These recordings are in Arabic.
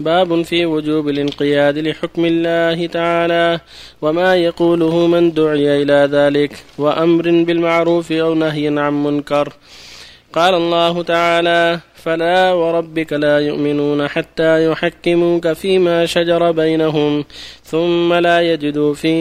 باب في وجوب الانقياد لحكم الله تعالى وما يقوله من دعي إلى ذلك وأمر بالمعروف أو نهي عن منكر. قال الله تعالى فلا وربك لا يؤمنون حتى يحكموك فيما شجر بينهم ثم لا يجدوا في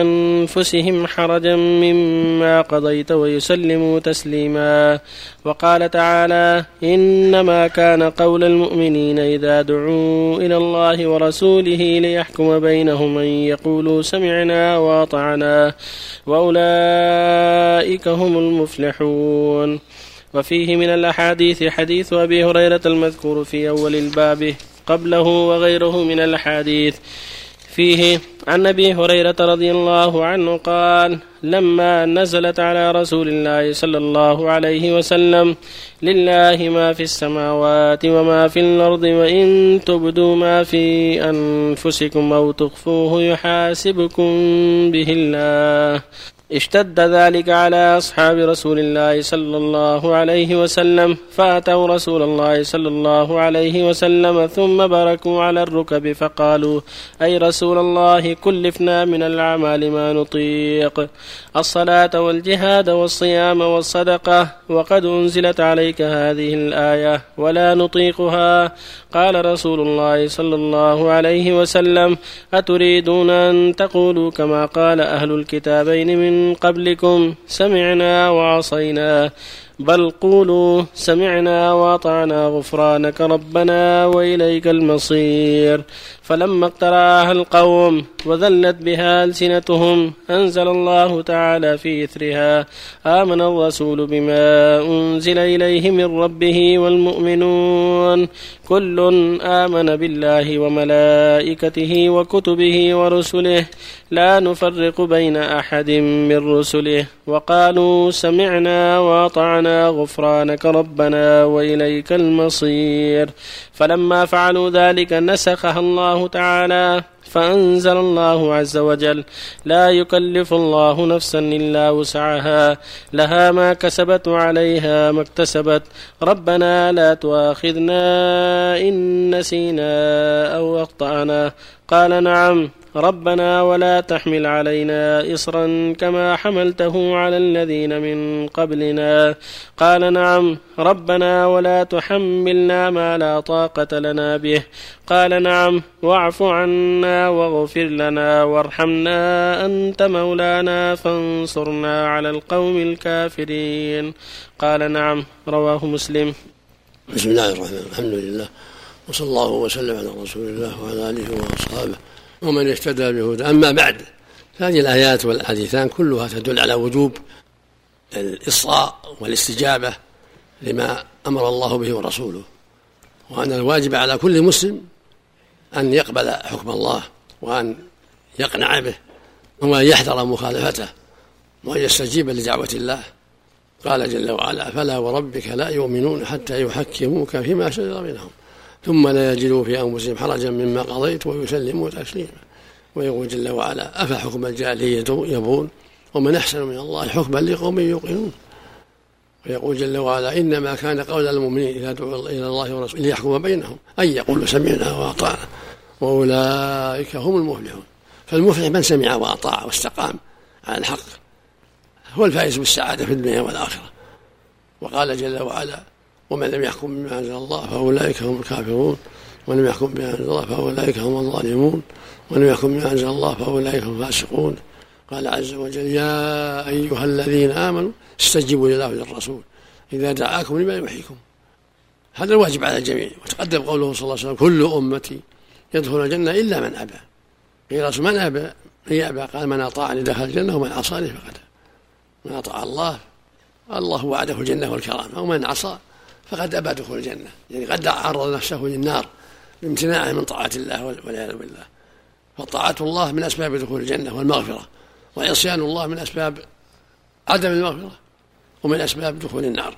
أنفسهم حرجا مما قضيت ويسلموا تسليما. وقال تعالى إنما كان قول المؤمنين إذا دعوا إلى الله ورسوله ليحكم بينهم أن يقولوا سمعنا وأطعنا وأولئك هم المفلحون. وفيه من الأحاديث حديث أبي هريرة المذكور في أول الباب قبله وغيره من الأحاديث. فيه عن أبي هريرة رضي الله عنه قال لما نزلت على رسول الله صلى الله عليه وسلم لله ما في السماوات وما في الأرض وإن تبدوا ما في أنفسكم أو تخفوه يحاسبكم به الله. اشتد ذلك على أصحاب رسول الله صلى الله عليه وسلم فأتوا رسول الله صلى الله عليه وسلم ثم بركوا على الركب فقالوا أي رسول الله كلفنا من الاعمال ما نطيق. الصلاة والجهاد والصيام والصدقة وقد أنزلت عليك هذه الآية ولا نطيقها. قال رسول الله صلى الله عليه وسلم أتريدون أن تقولوا كما قال أهل الكتابين من قبلكم سمعنا وعصينا. بل قولوا سمعنا واطعنا غفرانك ربنا وإليك المصير. فلما اقترعها القوم وذلت بها ألسنتهم أنزل الله تعالى في إثرها آمن الرسول بما أنزل إليه من ربه والمؤمنون. كل آمن بالله وملائكته وكتبه ورسله. لا نفرق بين أحد من رسله. وقالوا سمعنا واطعنا غفرانك ربنا وإليك المصير. فلما فعلوا ذلك نسخها الله تعالى فأنزل الله عز وجل لا يكلف الله نفسا إلا وسعها. لها ما كسبت وعليها ما اكتسبت. ربنا لا تؤاخذنا إن نسينا أو أخطأنا. قال نعم. ربنا ولا تحمل علينا إصرا كما حملته على الذين من قبلنا. قال نعم. ربنا ولا تحملنا ما لا طاقة لنا به. قال نعم واعف عنا واغفر لنا وارحمنا أنت مولانا فانصرنا على القوم الكافرين. قال نعم رواه مسلم. بسم الله الرحمن الرحيم. الحمد لله وصلى الله وسلم على رسول الله وعلى آله وأصحابه ومن اهتدى بهدى أما بعد فهذه الآيات والحديثان كلها تدل على وجوب الإصغاء والاستجابة لما أمر الله به ورسوله وأن الواجب على كل مسلم أن يقبل حكم الله وأن يقنع به وأن يحذر مخالفته وأن يستجيب لدعوة الله. قال جل وعلا فلا وربك لا يؤمنون حتى يحكموك فيما شجر بينهم ثم لا يجدوا في أنفسهم حرجا مما قضيت ويسلموا تسليما. ويقول جل وعلا أفحكم الجاهلية يبغون ومن أحسن من الله حكما لقوم يوقنون. ويقول جل وعلا إنما كان قول المؤمنين إذا دعوا إلى الله ورسوله ليحكم بينهم أن يقولوا سمعنا وأطعنا. وأولئك هم المفلحون. فالمفلح من سمع وأطاع واستقام على الحق هو الفائز بالسعادة في الدنيا والآخرة. وقال جل وعلا ومن لم يحكم بما أنزل الله فأولئك هم الكافرون. ومن لم يحكم بما أنزل الله فأولئك هم الظالمون. ومن لم يحكم بما أنزل الله فأولئك هم الفاسقون. قال عز وجل يا أيها الذين آمنوا استجيبوا لله وللرسول. إذا دعاكم لما يحييكم هذا الواجب على الجميع. وتقدم قوله صلى الله عليه وسلم كل أمتي يدخل الجنة إلا من أبى. قيل من أبى؟ من يأبى. قال من أطاعني دخل الجنة ومن عصاني فقد من أطاع الله الله وعده الجنة والكرامة. ومن عصى فقد أبى دخول الجنة. يعني قد عرض نفسه للنار بامتناعه من طاعة الله والعياذ بالله. فطاعة الله من أسباب دخول الجنة والمغفرة وعصيان الله من أسباب عدم المغفرة ومن أسباب دخول النار.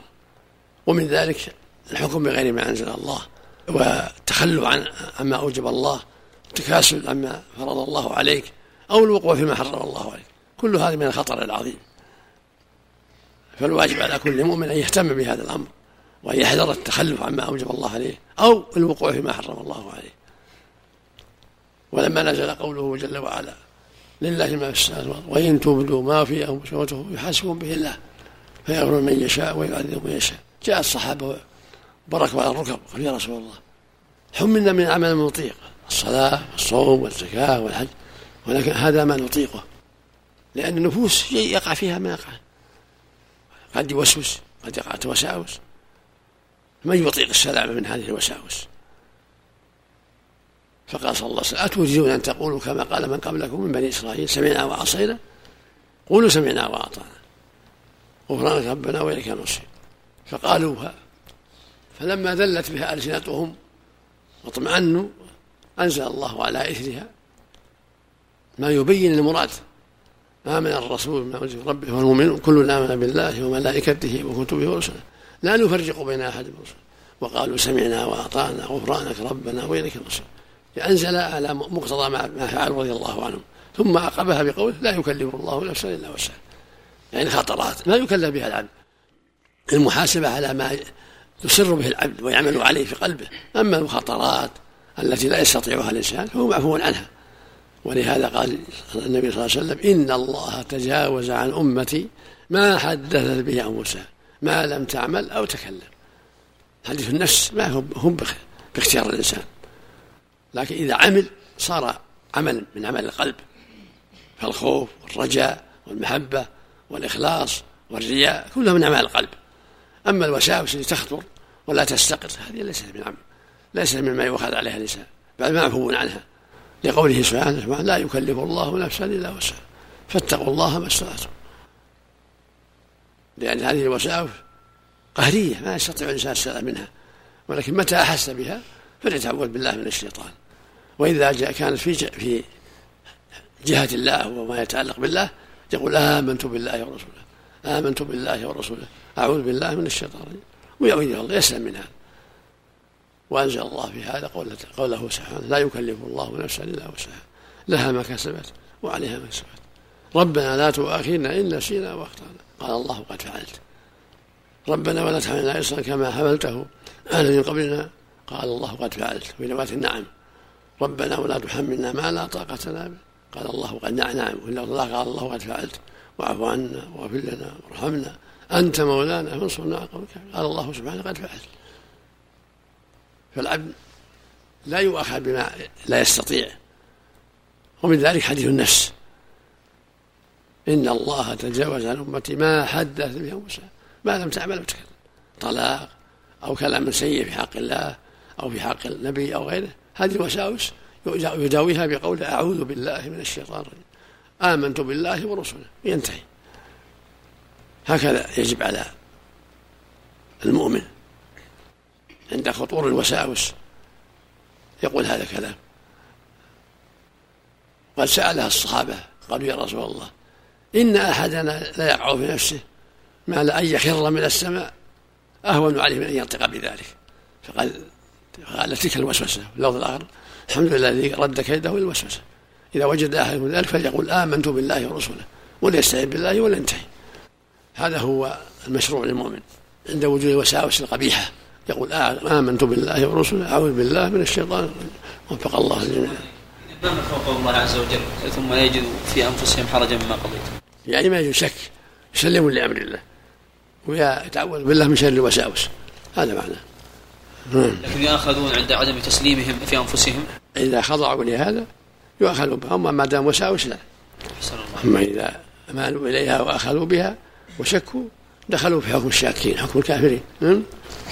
ومن ذلك الحكم بغير ما أنزل الله. والتخلف عن عما أوجب الله والتكاسل عما فرض الله عليك أو الوقوع فيما حرم الله عليك. كل هذا من الخطر العظيم. فالواجب على كل مؤمن أن يهتم بهذا الأمر وأن يحذر التخلف عما أوجب الله عليه أو الوقوع فيما حرم الله عليه. ولما نزل قوله جل وعلا لله ما في السماوات وإن تبدوا ما في أنفسكم يحاسبون به الله فيغفر من يشاء ويعذب من يشاء. جاء الصحابة بركوا على الركب قال يا رسول الله. حملنا من عمل نطيق الصلاة والصوم والزكاة والحج. ولكن هذا ما نطيقه. لأن النفوس يقع فيها ما يقع. قد يوسوس قد يقع وساوس من يطيق السلامه من هذه الوساوس؟ فقال صلى الله عليه وسلم أتريدون أن تقولوا كما قال من قبلكم من بني إسرائيل سمعنا وعصينا قولوا سمعنا وأطعنا. غفرانك ربنا وإليك المصير فقالوها فلما ذلت بها ألسنتهم واطمأنوا أنزل الله على إثرها. ما يبين المراد آمن الرسول ما أنزل ربه والمؤمنون كل آمن بالله وملائكته وكتبه ورسله. لا نفرق بين أحد من وقالوا سمعنا وأطعنا غفرانك ربنا وإليك المصير. أنزل على مقتضى ما فعل رضي الله عنهم. ثم عقبها بقوله لا يكلف الله نفسا إلا وسعها. يعني خطرات. ما يكلف بها العبد. المحاسبة على ما يسر به العبد ويعمل عليه في قلبه. أما المخاطرات التي لا يستطيعها الإنسان فهو معفو عنها. ولهذا قال النبي صلى الله عليه وسلم إن الله تجاوز عن أمتي ما حدثت به أنفسها ما لم تعمل أو تكلم. حديث النفس ما هم باختيار الإنسان. لكن إذا عمل صار عمل من عمل القلب. فالخوف والرجاء والمحبة والإخلاص والرياء كلها من أعمال القلب. أما الوساوس اللي تخطر ولا تستقر هذه ليست من عمل ليست مما يؤخذ عليها الإنسان بل معفو عنها. لقوله سبحانه لا يكلف الله نفسا إلا وسعها فاتقوا الله ما استطعتم. لأن هذه الوساوس قهرية ما يستطيع الإنسان السلام منها ولكن متى أحس بها؟ فليتعوذ بالله من الشيطان. وإذا جاء كانت في في جهة الله وما يتعلق بالله يقول آمنت بالله ورسوله آمنت بالله ورسوله. أعوذ بالله من الشيطان الرجيم. الله يسلم من هذا. وأنزل الله في هذا قوله, سبحانه لا يكلف الله نفسا إلا وسعها. لها ما كسبت وعليها ما كسبت. ربنا لا تؤاخذنا إن نسينا وأخطأنا. قال الله قد فعلت. ربنا ولا تحملنا إصرا كما حملته أهل من قبلنا. قال الله قد فعلت. في رواية نعم. ربنا ولا تحملنا ما لا طاقة لنا به. قال الله قد نعم. نعم قال الله قد فعلت. واعف عنا واغفر لنا وارحمنا. أنت مولانا فانصرنا على قومك. قال الله سبحانه قد فعلت فالعبد لا يؤاخذ بما لا يستطيع. ومن ذلك حديث النفس. إن الله تجاوز عن أمتي ما حدث به موسى. ما لم تعمل وتكلم. طلاق أو كلام سيء في حق الله أو في حق النبي أو غيره. هذه الوساوس يداويها بقول أعوذ بالله من الشيطان الرجيم. آمنت بالله ورسوله ينتهي. هكذا يجب على المؤمن عند خطور الوساوس. يقول هذا الكلام. قد سألها الصحابة قالوا يا رسول الله إن أحدنا لا يقع في نفسه ما لا أن يخر من السماء أهون عليه من أن ينطق بذلك. فقال قال تلك الوسوسة. اللفظ الآخر الحمد لله الذي رد كيده الوسوسة إذا وجد أحد من ذلك فليقول آمنت بالله ورسوله وليستعين بالله ولينتهي. هذا هو المشروع للمؤمن. عند وجود الوساوس القبيحة يقول آمنت بالله ورسوله أعوذ بالله من الشيطان وفق الله الجميع. ما خوف الله عز وجل؟ ثم لا يجد في أنفسهم حرجا مما قضيت يعني ما يجد شك. يسلمون لأمر الله. ويتعوذ بالله من شر الوساوس هذا معناه. لكن يؤاخذون عند عدم تسليمهم في أنفسهم. إذا خضعوا لهذا يؤاخذون بها اما ما دام وساوس لا أما إذا مالوا إليها وأخذوا بها وشكوا دخلوا في حكم الشاكين حكم الكافرين.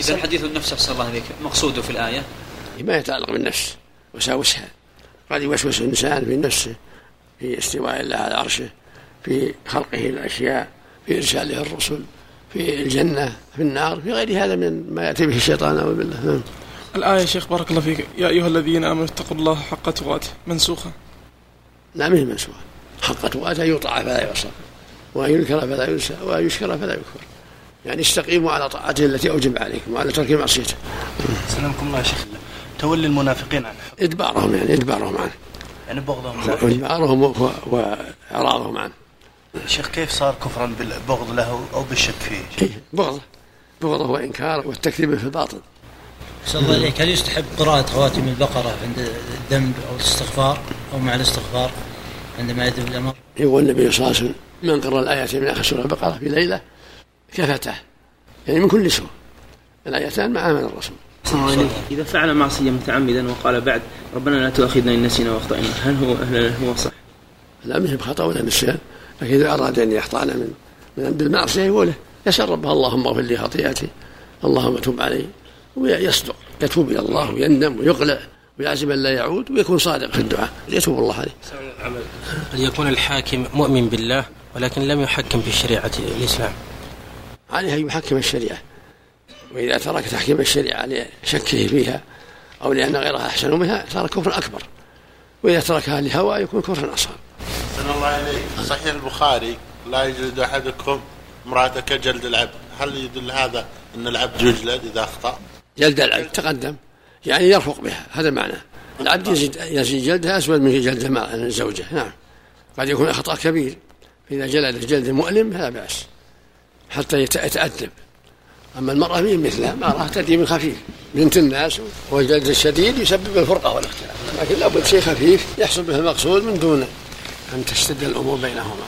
إذا حديث النفس أحسن الله عليك مقصوده في الآية؟ ما يتعلق بالنفس. وساوسها قد يوسوس الإنسان في نفسه في استواء الله على عرشه في خلقه الأشياء في إرساله الرسل في الجنة في النار في غير هذا من ما يأتي به الشيطان أو بالله. الآية يا شيخ بارك الله فيك. يا أيها الذين آمنوا اتقوا الله حق تقاته. منسوخة. لا هي منسوخة. حق تقاته يطاع فلا يعصى وأن ينكر فلا ينسى وأن يشكر فلا يكفر. يعني استقيموا على طاعته التي أوجب عليكم وعلى ترك معصيته. سلامكم الله يا شيخ. تولي المنافقين عنه. إدبارهم يعني إدبارهم عنه. يعني بغضهم. إدبارهم وإعراضهم عنه. شيخ كيف صار كفرا بالبغض له أو بالشك فيه؟ بغضه بغضه وإنكاره والتكذيب في الباطل صلى الله عليك هل يستحب قراءة خواتم البقرة عند الذنب أو الاستغفار أو مع الاستغفار عندما يذهب الأمر؟ يقول النبي صلى الله عليه وسلم من قرأ الآيات من آخر سورة البقرة في ليلة كفتاه يعني من كل سوء الآيتان مع من الرسول. إذا فعل معصية متعمدا وقال بعد ربنا لا تؤاخذنا إن نسينا وأخطأنا. هل هو هل هو صح؟ لا مش بخطأ ولا نسيان. لكن إذا أراد أن يخطأنا من من بالمعصية يقول يسأل ربه اللهم اغفر لي خطيئتي اللهم تب علي. ويصدق يتوب إلى الله ويندم ويقلع ويعزم أن لا يعود ويكون صادق في الدعاء يتوب الله عليه. أن يكون الحاكم مؤمن بالله ولكن لم يحكم بشريعة الإسلام؟ عليه أن يحكم الشريعة. وإذا ترك تحكيم الشريعة لشكه فيها أو لأن غيرها أحسن منها صار كفر أكبر. وإذا تركها لهوى يكون كفرا أصغر. أحسن الله إليك. صحيح البخاري لا يجلد أحدكم امرأته كجلد العبد. هل يدل هذا أن العبد يجلد إذا أخطأ؟ جلد العبد تقدم. يعني يرفق بها. هذا معنى. العبد يزيد يزيد جلدها أسود من جلد الزوجة نعم. قد يكون أخطأ كبير. فإذا جلد جلد مؤلم لا بأس. حتى يتأدب. أما المرأة من مثلها. راح تأتي من خفيف. بنت الناس والجلد الشديد يسبب الفرقة والاختلاف. لكن لابد شيء خفيف يحصل به المقصود من دون أن تشتد الأمور بينهما.